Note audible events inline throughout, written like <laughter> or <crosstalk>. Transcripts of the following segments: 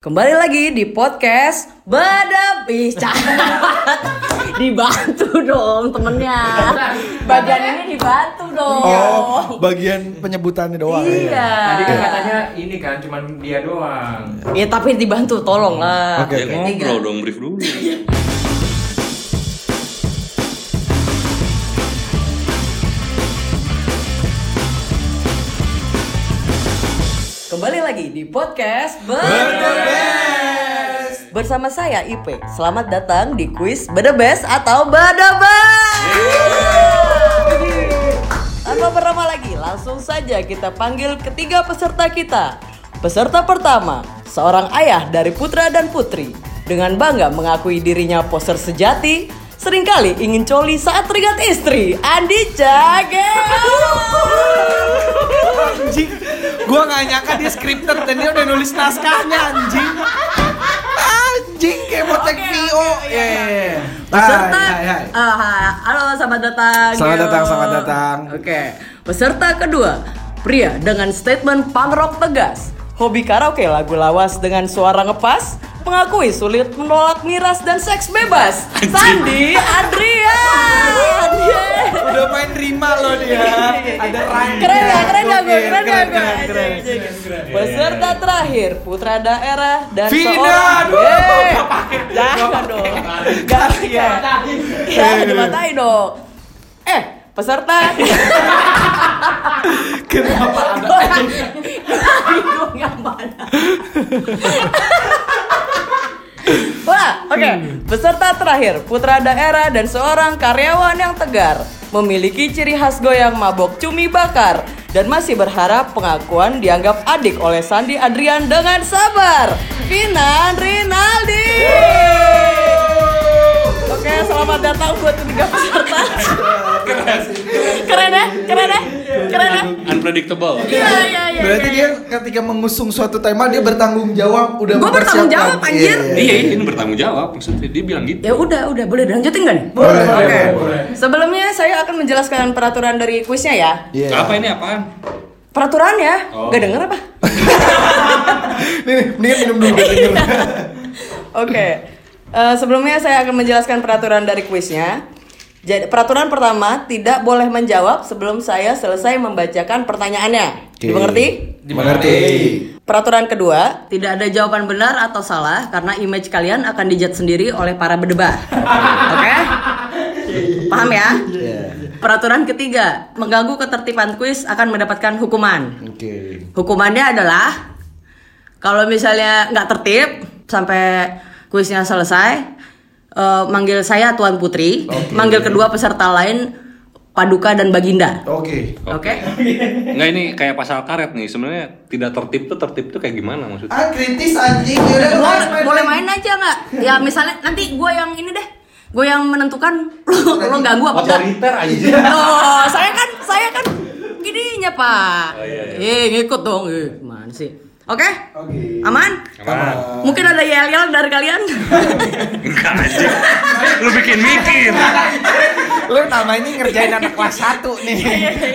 Kembali lagi di podcast Badapi <laughs> Dibantu dong temennya Bagian ini dibantu dong Oh, bagian penyebutannya doang. Iya Tadi kan katanya ini kan cuman dia doang. Ya tapi dibantu tolong lah Oke, oke. ngobrol dong, brief dulu. <laughs> lagi di podcast Badapi Bersama saya Ipe Selamat datang di kuis Badabes atau Badabes Tanpa berlama lagi, langsung saja kita panggil ketiga peserta kita. Peserta pertama, seorang ayah dari putra dan putri. Dengan bangga mengakui dirinya poser sejati, sering kali ingin coli saat teringat istri, Andi Cagel. Anjing, gua nggak nyangka dia scripted dan dia udah nulis naskahnya anjing. Anjing kayak mau tag VO. Iya. Peserta, Hai, hai, hai. Hai. halo selamat datang. Selamat Yo. datang, selamat datang. Oke, peserta kedua, pria dengan statement punk rock tegas, hobi karaoke lagu lawas dengan suara ngepas, mengakui sulit menolak miras dan seks bebas, Sandi Adrian. Udah main rima loh dia. Ada rhyme. Keren ya, keren ya gue, keren ya gue. keren, keren. Peserta terakhir, putra daerah dan Vina, seorang. Jangan dong. Jangan ya. Ya, dimatain dong. Eh, peserta. Kenapa ada? Bingung yang mana. Wah, oke. Peserta terakhir, putra daerah dan seorang karyawan yang tegar, memiliki ciri khas goyang mabok cumi bakar dan masih berharap pengakuan dianggap adik oleh Sandi Adrian dengan sabar. Vina Rinaldi. Oke, selamat datang buat ketiga peserta. Keren? Keren ya? Keren ya? Unpredictable. Iya, iya, iya. Berarti dia ketika mengusung suatu tema dia bertanggung jawab, udah Gua bertanggung jawab, anjir. Iya. Iya, ini bertanggung jawab maksudnya dia bilang gitu. Ya udah, udah boleh dilanjutin kan? Boleh, Oke. boleh, Sebelumnya saya akan menjelaskan peraturan dari kuisnya ya. Iya. Apa ini apaan? Peraturan ya? Oh. Gak denger apa? <laughs> Nih, nih, mendingan minum dulu. <laughs> Oke. Eh, sebelumnya saya akan menjelaskan peraturan dari kuisnya. Jadi peraturan pertama tidak boleh menjawab sebelum saya selesai membacakan pertanyaannya. Oke. Dimengerti? Dimengerti. Peraturan kedua, tidak ada jawaban benar atau salah karena image kalian akan dijat sendiri oleh para berdebat. <laughs> Oke? Paham ya? Iya. Peraturan ketiga, mengganggu ketertiban kuis akan mendapatkan hukuman. Oke. Hukumannya adalah kalau misalnya nggak tertib sampai kuisnya selesai, eh, manggil saya Tuan Putri, Oke. manggil kedua peserta lain Paduka dan Baginda. Oke. Oke? Enggak ini kayak pasal karet nih. Sebenarnya tidak tertib tuh tertib tuh kayak gimana maksudnya? Ah kritis anjing. Yaudah, boleh, main, boleh main. main aja nggak? Ya misalnya nanti gue yang ini deh, gue yang menentukan <laughs> lo, lo ganggu apa enggak? Otoriter aja. <laughs> Oh, saya kan saya kan gininya pak. Oh, iya, Eh ngikut dong, eh mana sih? Oke, Oke. aman? Aman. Mungkin ada yel-yel dari kalian? <laughs> Enggak anjing. Lu bikin mikir. Lu nama ini ngerjain anak kelas 1 nih.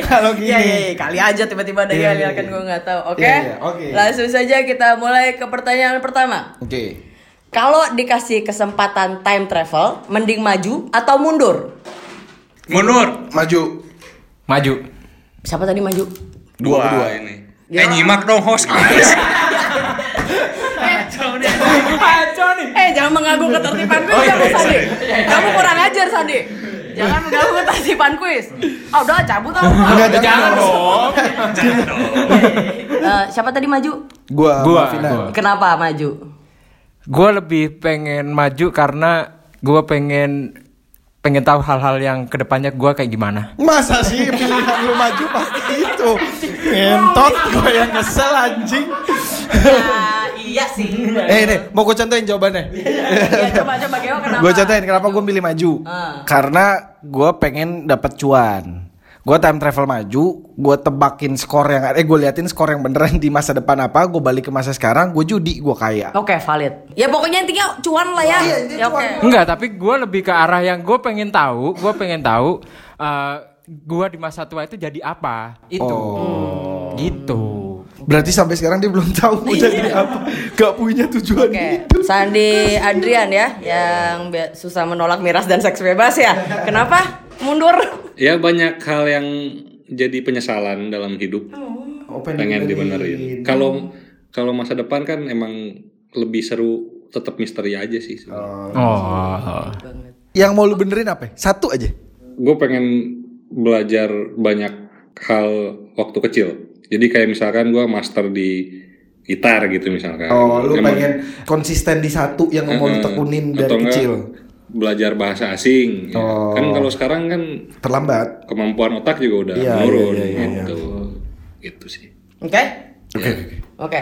Kalau gini. Iya, iya, iya, kali aja tiba-tiba ada Iya, yel-yel iya, kan iya. gue nggak tahu. Oke, Iya, iya, oke. langsung saja kita mulai ke pertanyaan pertama. Oke. Kalau dikasih kesempatan time travel, mending maju atau mundur? Mundur. Maju. Maju. Siapa tadi maju? Dua, Dua. ini. Ya. Eh nyimak dong host. Eh jangan mengganggu ketertiban kuis Oh, iya, kamu iya, Sandi. iya. Kamu kurang ajar Sandi. Jangan mengganggu ketertiban kuis. Ah udah cabut ah. Enggak, Jangan jangan dong. Eh, siapa tadi maju? Gua, Gua, gua gua. Kenapa maju? Gue lebih pengen maju karena gue pengen pengen tahu hal-hal yang ke depannya gue kayak gimana. Masa sih pilihan lu maju pasti itu. Ngentot gua yang kesel anjing. Ya, iya sih. Eh, nih, mau gua contohin jawabannya. Ya, coba coba Geo kenapa? Gue contohin kenapa gue milih maju. Ah. Karena gue pengen dapat cuan. Gue time travel maju, gue tebakin skor yang eh gue liatin skor yang beneran di masa depan apa, gue balik ke masa sekarang, gue judi, gue kaya. Oke, valid. Ya pokoknya intinya cuan lah ya. Iya, intinya ya cuan. Enggak, tapi gue lebih ke arah yang gue pengen tahu, gue pengen tahu gue di masa tua itu jadi apa. Itu. Gitu. Berarti sampai sekarang dia belum tahu mau jadi apa. Gak punya tujuan Oke, hidup. Sandi Adrian ya, yang susah menolak miras dan seks bebas ya. Kenapa? Mundur. Ya banyak hal yang jadi penyesalan dalam hidup. Oh, pengen dibenerin. Kalau kalau masa depan kan emang lebih seru tetap misteri aja sih. sebenarnya. Oh. Yang mau lu benerin apa? Satu aja. Gue pengen belajar banyak hal waktu kecil. Jadi kayak misalkan gue master di gitar gitu misalkan. Oh, lu Emang- pengen konsisten di satu yang mau lu Eh, tekunin atau dari enggak kecil. Belajar bahasa asing. ya. Oh. Kan kalau sekarang kan Terlambat. kemampuan otak juga udah Iya, menurun iya, iya, iya. gitu. Gitu sih. Oke? Oke. Oke.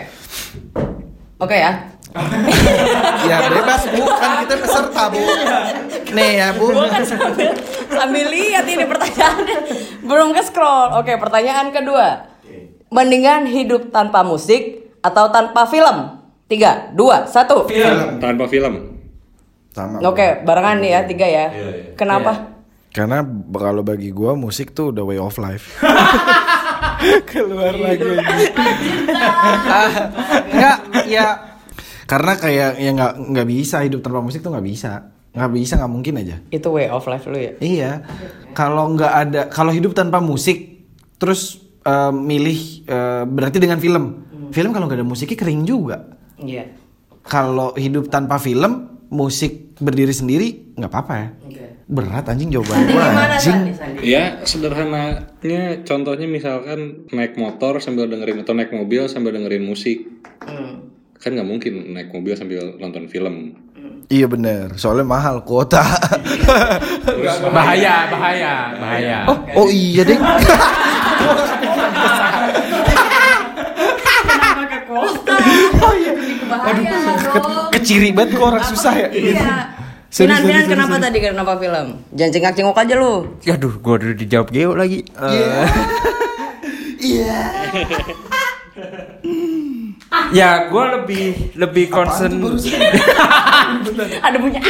Oke ya. <laughs> ya bebas bu, kan kita peserta bu. Nih ya bu. Gue kan sambil, sambil lihat ini pertanyaannya. Belum ke scroll. Oke, pertanyaan kedua. Mendingan hidup tanpa musik atau tanpa film? Tiga, dua, satu. Tanpa film. Sama. Oke, barengan nih ya, tiga ya. Kenapa? Karena b- kalau bagi gua musik tuh udah way of life. <laughs> Keluar lagi. Enggak, ya. Karena kayak ya nggak nggak bisa hidup tanpa musik tuh nggak bisa. Nggak bisa nggak mungkin aja. Itu way of life lu ya. Iya. Kalau nggak ada, kalau hidup tanpa musik, terus eh, milih eh, berarti dengan film. Film kalau nggak ada musiknya kering juga. Iya. Kalau hidup tanpa film, musik berdiri sendiri nggak apa-apa ya. Oke. Berat anjing jawaban gimana anjing. Ya sederhananya contohnya misalkan naik motor sambil dengerin atau naik mobil sambil dengerin musik Hmm. kan nggak mungkin naik mobil sambil nonton film. Iya bener, soalnya mahal kuota. Bahaya, bahaya, bahaya. oh, oh iya deh. <laughs> Kenapa ke kota? Oh iya. Bahaya dong. <laughs> Keciri banget kok orang susah ya. Iya. Finan, sorry, Finan, sorry, kenapa tadi kenapa film? Jangan cengak-cengok aja lu. Aduh, gua udah dijawab Geo lagi. Eh, Iya. <laughs> <laughs> ya, gua lebih lebih concern. Ada punya.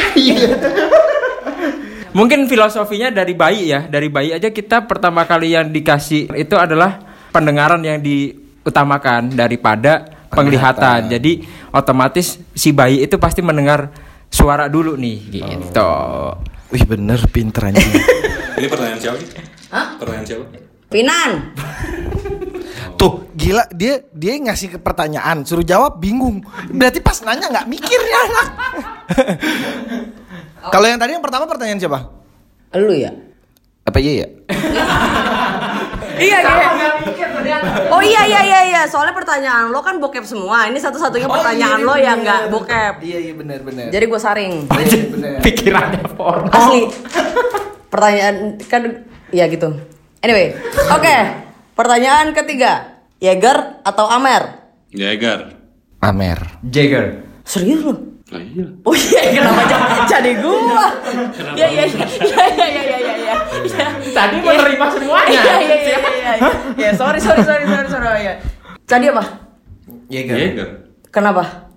Mungkin filosofinya dari bayi ya, dari bayi aja kita pertama kali yang dikasih itu adalah pendengaran yang diutamakan daripada penglihatan. Jadi otomatis si bayi itu pasti mendengar suara dulu nih gitu. Wih bener pinter anjing. <laughs> Ini pertanyaan siapa? sih? Hah? Pertanyaan siapa? Finan. <laughs> Tuh gila dia dia ngasih ke pertanyaan suruh jawab bingung. Berarti pas nanya nggak mikir ya anak. <laughs> Kalau yang tadi yang pertama pertanyaan siapa? Lu ya? Apa iya ya? Iya iya. Oh iya iya iya iya. Soalnya pertanyaan lo kan bokep semua. Ini satu-satunya pertanyaan lo yang nggak bokep. Iya iya bener bener. Jadi gue saring. Pikirannya porno. Asli. Pertanyaan kan ya gitu. Anyway, oke. Pertanyaan ketiga. Jaeger atau Amer? Jaeger. Amer. Jagger. Serius lo? Lah iya. Oh iya, kenapa jadi, jadi gua? Ya ya ya ya ya ya ya ya. ya. Tadi menerima semuanya. Iya iya iya iya. iya. Ya sorry sorry sorry sorry sorry ya. Tadi apa? Jaeger. Jaeger. Kenapa?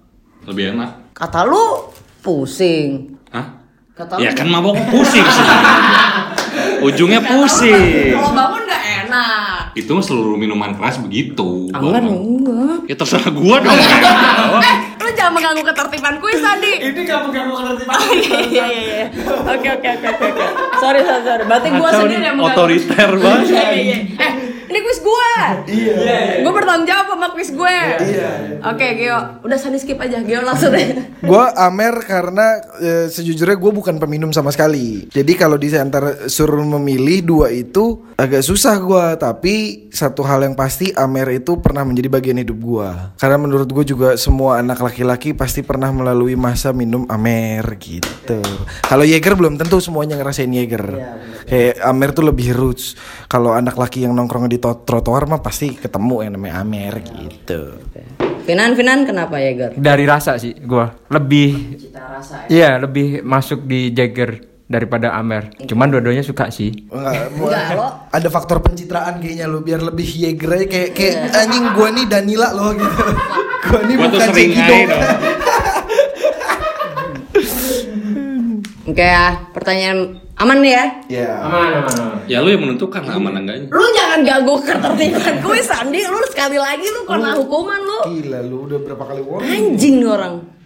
Lebih enak. Kata lu pusing. Hah? Kata Ya lu kan mabok pusing sih. <laughs> Ujungnya pusing. kalau bangun. Itu seluruh minuman keras begitu. Enggak enggak. Ya terserah gua dong. <laughs> Eh, lu jangan mengganggu ketertiban kuis tadi. Ini gak mengganggu ketertiban. Oh, iya iya iya iya. Oke oke oke oke. Sorry sorry sorry. Berarti gua sendiri yang mengganggu. Otoriter banget. Iya iya iya. Eh, ini kuis gua. Iya. Gua bertanggung jawab sama kuis gue. Iya. Oke, Geo. Udah Sandi skip aja. Geo langsung deh. Gue Amer karena eh, sejujurnya gue bukan peminum sama sekali. Jadi kalau di antara suruh memilih dua itu agak susah gue. Tapi satu hal yang pasti Amer itu pernah menjadi bagian hidup gue. Karena menurut gue juga semua anak laki-laki pasti pernah melalui masa minum Amer gitu. Kalau Jaeger belum tentu semuanya ngerasain Jaeger. Kayak Amer tuh lebih roots. Kalau anak laki yang nongkrong di to- trotoar mah pasti ketemu yang namanya Amer gitu. Finan Finan kenapa Jaeger? Dari rasa sih gua lebih Cita rasa. Iya, lebih masuk di Jagger daripada Amer. Cuman dua-duanya suka sih. Enggak, lo. ada faktor pencitraan kayaknya lo biar lebih aja kayak kayak anjing gua nih Danila loh gitu. <laughs> gua nih Gua bukan Cekido. <laughs> Oke ya, pertanyaan Aman nih ya? Ya. Aman, aman, aman. Ya lu yang menentukan aman enggaknya. Lu jangan ganggu ketertiban gue Sandi, lu sekali lagi lu kena hukuman lu. Gila lu udah berapa kali warning? Anjing nih orang.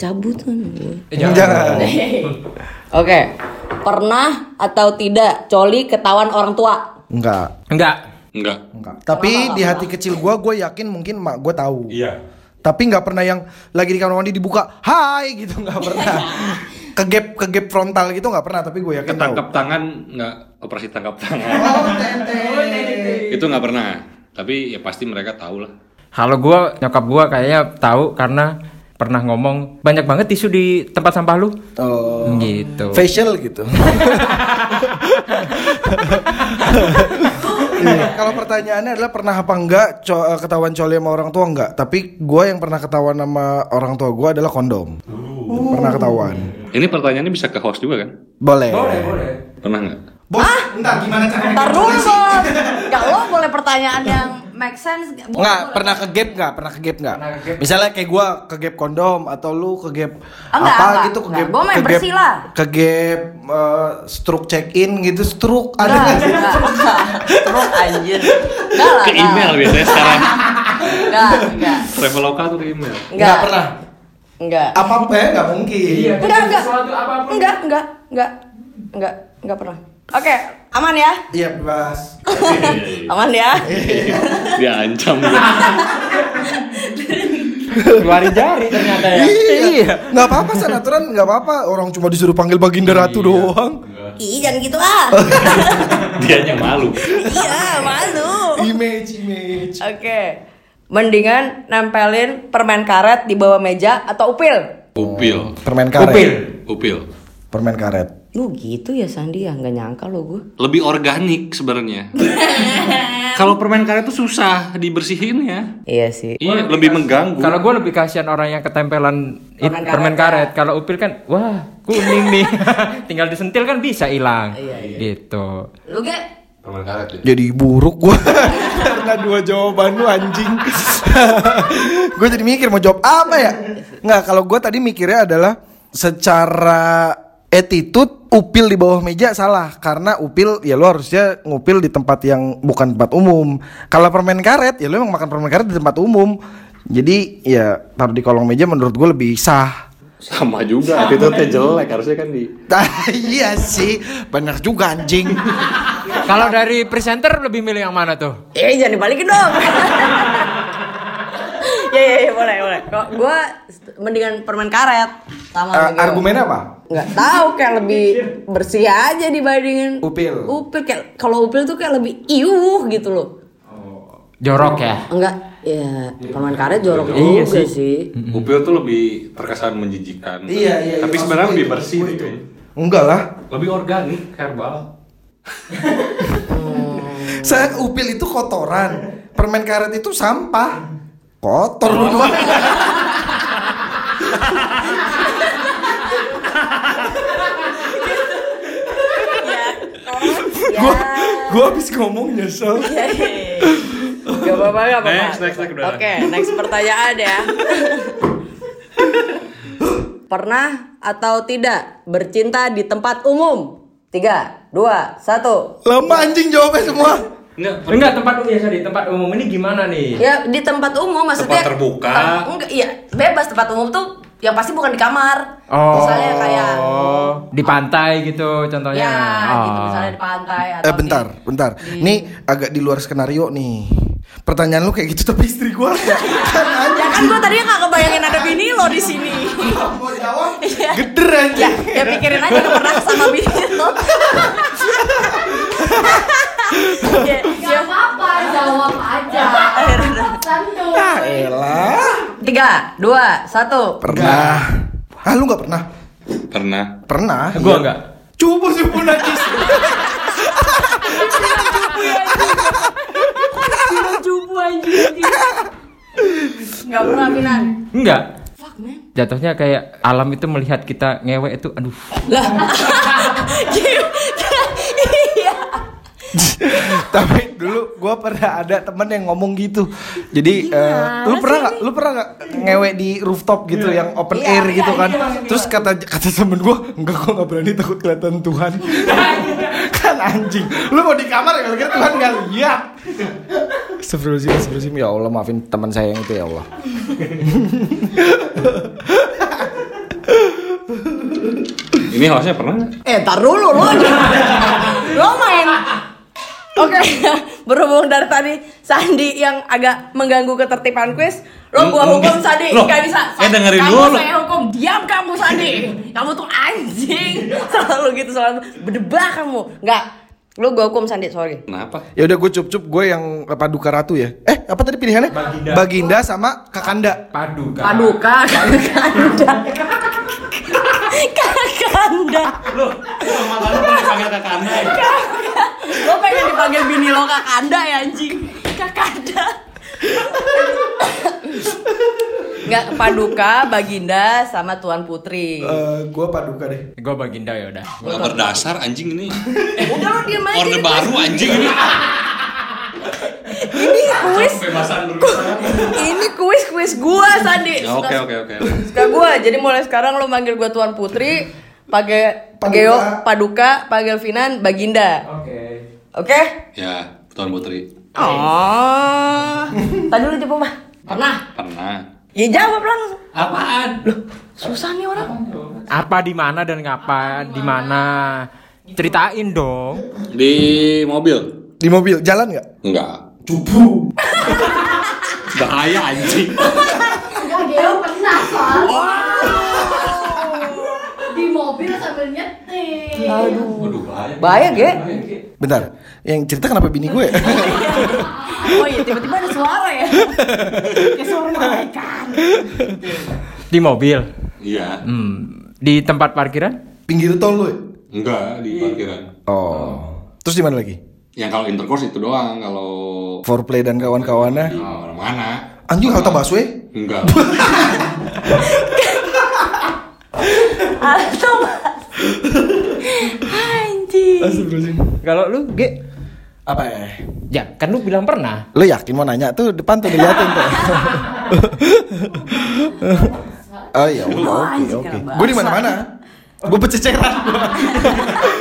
Cabut kan gue. Eh, jangan. Jangan. <laughs> Oke. Pernah atau tidak coli ketahuan orang tua? Enggak. Enggak. Enggak. Enggak. Tapi di hati kecil gua gue yakin mungkin mak gue tahu. Iya. Tapi nggak pernah yang lagi di kamar mandi dibuka, hai gitu nggak pernah. <laughs> kegap kegap frontal gitu nggak pernah. Tapi gue yakin tahu. Ketangkap tangan enggak operasi tangkap tangan. Oh tete. Itu nggak pernah. Tapi ya pasti mereka tahu lah. Kalau gua nyokap gua kayaknya tahu karena pernah ngomong banyak banget tisu di tempat sampah lu. Oh. Gitu. Facial gitu. Iya, Kalau pertanyaannya adalah pernah apa enggak co- eh, ketahuan coli sama orang tua enggak? Tapi gue yang pernah ketahuan sama orang tua gue adalah kondom. Pernah ketahuan. Ini pertanyaannya bisa ke host juga kan? Boleh. Pernah nggak? Bos, entar gimana caranya? Ntar dulu bos. Gak lo boleh pertanyaan yang make sense. Boleh, Enggak, boleh. pernah ke gap enggak? Pernah ke gap enggak? Gap. Misalnya kayak gua ke gap kondom atau lu ke gap Ah, enggak, apa enggak, gitu ke enggak. gap main ke gap lah. ke gap eh, stroke check in gitu stroke ada Enggak, nggak sih? enggak, enggak. Terus anjir. Enggak lah. Ke enggak. email biasanya sekarang. Enggak, enggak. Traveloka tuh ke email. Enggak pernah. Enggak. Apa apa ya enggak mungkin. Enggak, enggak. Sesuatu apa pun. Enggak, enggak, enggak. Enggak, enggak pernah. Oke, aman ya? Iya, bebas. <laughs> Aman ya? <laughs> Dia ancam. <laughs> Keluarin jari ternyata ya. Iya. Enggak apa-apa sanaturan enggak apa-apa. Orang cuma disuruh panggil Baginda Ratu doang. Ih, jangan gitu ah. Dianya malu. iya, malu. Image, image. Oke. Mendingan nempelin permen karet di bawah meja atau upil? Upil. Permen karet. Upil. Upil. Permen karet. Lu gitu ya Sandi ya, nggak nyangka lo gue. Lebih organik sebenarnya. <laughs> Kalau permen karet tuh susah dibersihin ya. Iya sih. Iya, lebih mengganggu. Kalau gue lebih kasihan orang yang ketempelan it- Permen permen, karet, karet. Kalau upil kan, wah kuning nih. <laughs> <laughs> Tinggal disentil kan bisa hilang. Iya, Gitu. Lu ge? permen karet ya. Jadi buruk gua karena dua jawaban lu anjing. gue jadi mikir mau jawab apa ya? Nggak, kalau gua tadi mikirnya adalah secara attitude upil di bawah meja salah karena upil ya lu harusnya ngupil di tempat yang bukan tempat umum. Kalau permen karet ya lu emang makan permen karet di tempat umum. Jadi ya taruh di kolong meja menurut gue lebih sah. Sama juga, attitude-nya jelek harusnya kan di iya sih, benar juga anjing. Kalau dari presenter lebih milih yang mana tuh? Eh jangan dibalikin dong. <laughs> ya ya ya boleh boleh. Kok gue mendingan permen karet sama gitu. argumennya apa? Nggak tahu kayak lebih bersih aja dibandingin Upil. Upil kayak kalau upil tuh kayak lebih iuh gitu loh. Jorok ya. Enggak, ya permen karet jorok Iya juga sih. sih. Upil tuh lebih terkesan menjijikan. Iya, iya, Tapi iya, sebenarnya lebih bersih itu, gitu. itu. Enggak lah. Lebih organik, herbal. Saya upil itu kotoran. Permen karet itu sampah. Kotor lu <laughs> mah. Ya. <laughs> Gua gua habis ngomong nyesel. <laughs> Gak apa-apa, gak apa-apa. Next, next, next. Oke, next pertanyaan ya. Pernah atau tidak bercinta di tempat umum? Tiga, dua, satu. Lama anjing jawabnya semua. Enggak, Enggak tempat umum ya, di tempat umum ini gimana nih? Ya di tempat umum maksudnya Tempat terbuka. Tem- enggak, iya bebas tempat umum tuh yang pasti bukan di kamar. Oh. Misalnya kayak di pantai gitu contohnya. ya gitu Oh. misalnya di pantai atau Eh bentar, di- bentar. Nih agak di luar skenario nih. Pertanyaan lu kayak gitu tapi istri gua ya. Kan Ya kan gue tadinya gak kebayangin ada bini lo di sini. Mau jawab Iya. ya, ya pikirin aja lu pernah sama bini lo. <laughs> ya, ya. apa-apa, jawab aja. Santuy. Ah elah. Tiga, dua, satu. Pernah. Ah lu nggak pernah? Pernah. Pernah. Gua iya. enggak. Coba sih pun najis. <laughs> Cupu anjing. Gak pernah Minan. Enggak. Fuck man. Jatuhnya kayak alam itu melihat kita ngewek itu aduh. Lah. <laughs> <laughs> Tapi dulu gua pernah ada temen yang ngomong gitu. Jadi eh, lu pernah nggak? Lu pernah nggak ngewe di rooftop gitu yang open Iya, air iya, gitu kan? iya, iya. Terus kata kata temen gua, enggak gua nggak berani takut kelihatan Tuhan. <laughs> kan anjing. Lu mau di kamar ya kira Tuhan nggak lihat. Astagfirullahaladzim, astagfirullahaladzim. Ya Allah maafin teman saya yang itu ya Allah. Ini hostnya pernah? Eh, tar dulu lo. <laughs> Oke, <laughs> berhubung dari tadi Sandi yang agak mengganggu ketertiban kuis, lo gua hukum. Sandi, Loh, nggak bisa. eh, dengerin kamu dulu. saya hukum, diam kamu Sandi. Kamu tuh anjing, <laughs> selalu gitu selalu berdebah kamu. Nggak, lo gua hukum Sandi, sorry. Kenapa? Ya udah gue cup-cup gue yang Paduka Ratu ya. Eh, apa tadi pilihannya? Baginda. Baginda sama Kakanda. Padu kan. Paduka, <laughs> kakanda. Kakanda. Lo pengen dipanggil bini lo kakanda ya anjing. Kakanda. Nggak, Paduka, Baginda, sama Tuan Putri. Eh, gue Paduka deh. Gue baginda ya udah. Gak berdasar anjing ini. Udah lo diem aja. Orde baru anjing ini. Ini kuis. Ini kuis kuis gua Sandi. Ya, Oke oke oke. Suka gua. Jadi mulai sekarang lo manggil gua Tuan Putri, pakai Paduka. Pageo, Paduka, Pagel Finan, Baginda. Oke. Oke? Ya, Tuan Putri. Oh. Tadi lu jawab apa? Pernah. Pernah. Ya jawab langsung. Apaan? Susah nih orang. Apa di mana dan ngapa di mana? Ceritain dong. Di mobil? Di mobil jalan nggak? Enggak. Cupu. <laughs> Bahaya anjing. Enggak, Geo pernah soalnya. Di mobil sambil nyetir. Aduh. Bahaya, Ge. Bentar. Yang cerita kenapa bini gue? <laughs> Oh iya, tiba-tiba ada suara ya. <laughs> Kayak suara malaikat. Di mobil. Iya. Hmm. Di tempat parkiran? Pinggir tol lu. ya? Enggak di parkiran. Oh. Terus di mana lagi? Yang kalau intercourse itu doang. Kalau Foreplay dan kawan-kawannya. di mana-mana. Anjing halte busway? Enggak. <laughs> Atau Anjing. Kalau lu, Ge? Apa ya? Ya, kan lu bilang pernah. Lu yakin mau nanya tuh depan tuh diliatin tuh. <laughs> oh iya, oke oke. Gue di mana-mana. Gue bececeran. <laughs>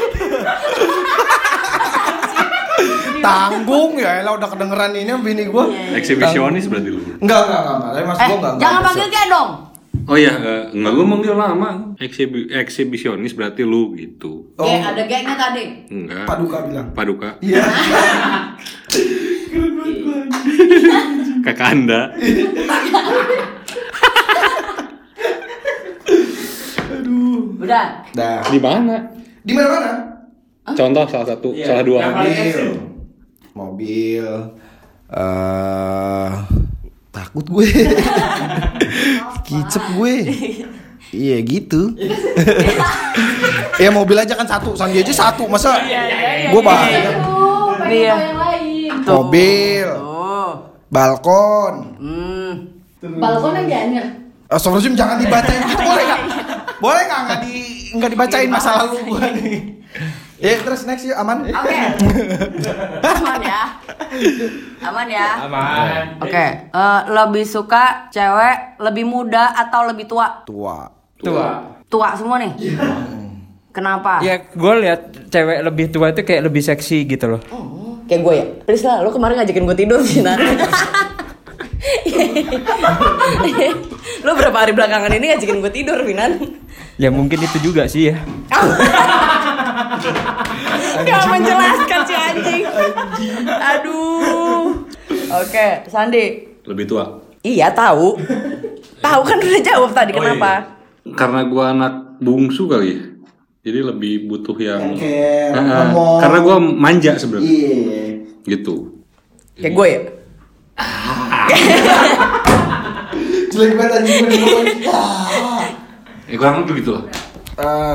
Tanggung ya, elah udah kedengeran ini sama bini gue. Eksibisionis berarti lu. Enggak, enggak, enggak, enggak. Tapi maksud Eh, gue enggak. jangan enggak panggil kayak dong. Oh iya, eh, enggak gue manggil lama. Eksibi eksibisionis berarti lu gitu. Oh, Ge, ada gengnya tadi. Enggak. Paduka bilang. Paduka. Iya. <laughs> Kakak Anda. Udah. Dah. Di mana? Di mana-mana. Contoh salah satu, salah dua. Mobil. Mobil. Eh takut gue. <laughs> Kicep gue. <laughs> Iya gitu. ya mobil aja kan satu, Sandi aja satu, masa gue bahaya. Iya. tahu yang lain. Mobil, Oh. balkon. Hmm. Balkon yang dianyar. Astagfirullahaladzim jangan dibacain gitu boleh nggak? <laughs> Boleh nggak nggak di nggak dibacain masa lalu gue nih? Ya terus next yuk aman. Oke. <laughs> Aman ya. Aman ya. Aman. Oke, eh, lebih suka cewek lebih muda atau lebih tua? Tua. Tua. Tua semua nih. Kenapa? Ya, gue lihat cewek lebih tua itu kayak lebih seksi gitu loh. Kayak gue ya. Please lah, lo kemarin ngajakin gue tidur sih, lo <laughs> berapa hari belakangan ini ngajakin gue tidur, Finan? Ya mungkin itu juga sih ya. <laughs> Gak menjelaskan si anjing. Aduh. Oke, Sandi. Lebih tua. Iya tahu. Tahu kan udah jawab tadi Oh, kenapa? iya. Karena gua anak bungsu kali ya. Jadi lebih butuh yang Care, Ah, ah. ngomong. Karena gua manja sebenarnya. Iya. Gitu. Kayak gue ya. <laughs> Jelek banget anjing gue. Ya kurang lebih gitu lah.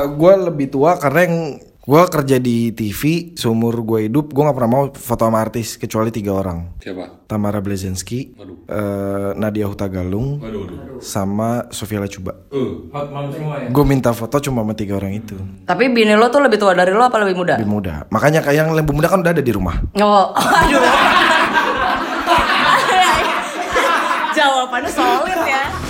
Gue lebih tua karena yang Gue kerja di TV seumur gue hidup gue nggak pernah mau foto sama artis kecuali tiga orang. Siapa? Tamara Blazensky, Waduh. eh, Nadia Hutagalung, Waduh, waduh. sama Sofia Lacuba. Uh, Hot mom semua ya. Gue minta foto cuma sama tiga orang itu. Tapi bini lo tuh lebih tua dari lo apa lebih muda? Lebih muda. Makanya kayak yang lebih muda kan udah ada di rumah. Oh, aduh. <laughs> Jawabannya solid ya.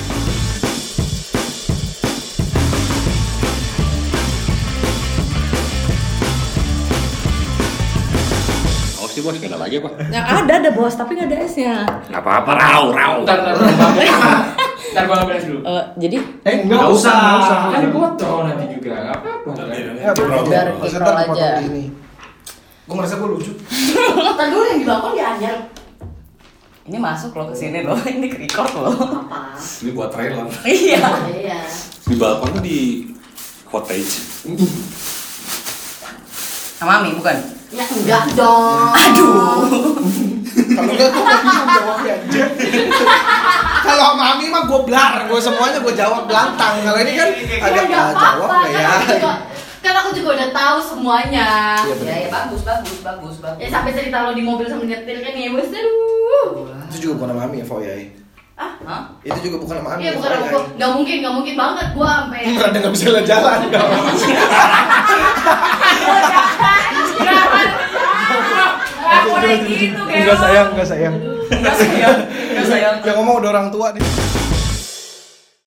Sih bos, nggak ada lagi apa? Yang ada ada bos, tapi nggak ada S-nya. Nggak apa-apa, rau, rau. Ntar ntar ntar ntar gua ngambil es dulu. Eh, jadi Eh enggak usah, enggak usah. Kan dipotong nanti juga. Gak apa-apa. Ya. Biar <laughs> ntar aja. Gue ngerasa gue lucu. Ntar dulu yang di balkon diajar. ini masuk lo ke sini lo, <laughs> ini record lo. Apa? Ini buat trailer. iya. <laughs> Iya. Di balkon tuh di cottage. Sama Mami bukan? Ya enggak dong. Kalau enggak gue gak bingung jawabnya aja. Kalau sama Ami mah gue blar, gue semuanya gue jawab belantang. Kalau ini kan Ya agak enggak ah, jawab nggak Kan ya. aku juga kan aku juga udah tahu semuanya. Iya, Ya, ya bagus, bagus, bagus, bagus. Ya sampai cerita lo di mobil sama nyetir kan ya bos aduh. Itu juga bukan sama Ami ya, Fo ya. Ah, Hah? Itu juga bukan sama Ami. Iya ya, bukan aku. ya. Enggak mungkin, enggak mungkin banget gua sampai Berarti nggak bisa lihat jalan. Gak <laughs> gitu, Enggak sayang, enggak sayang. Enggak sayang, enggak sayang. Yang ngomong udah orang tua nih.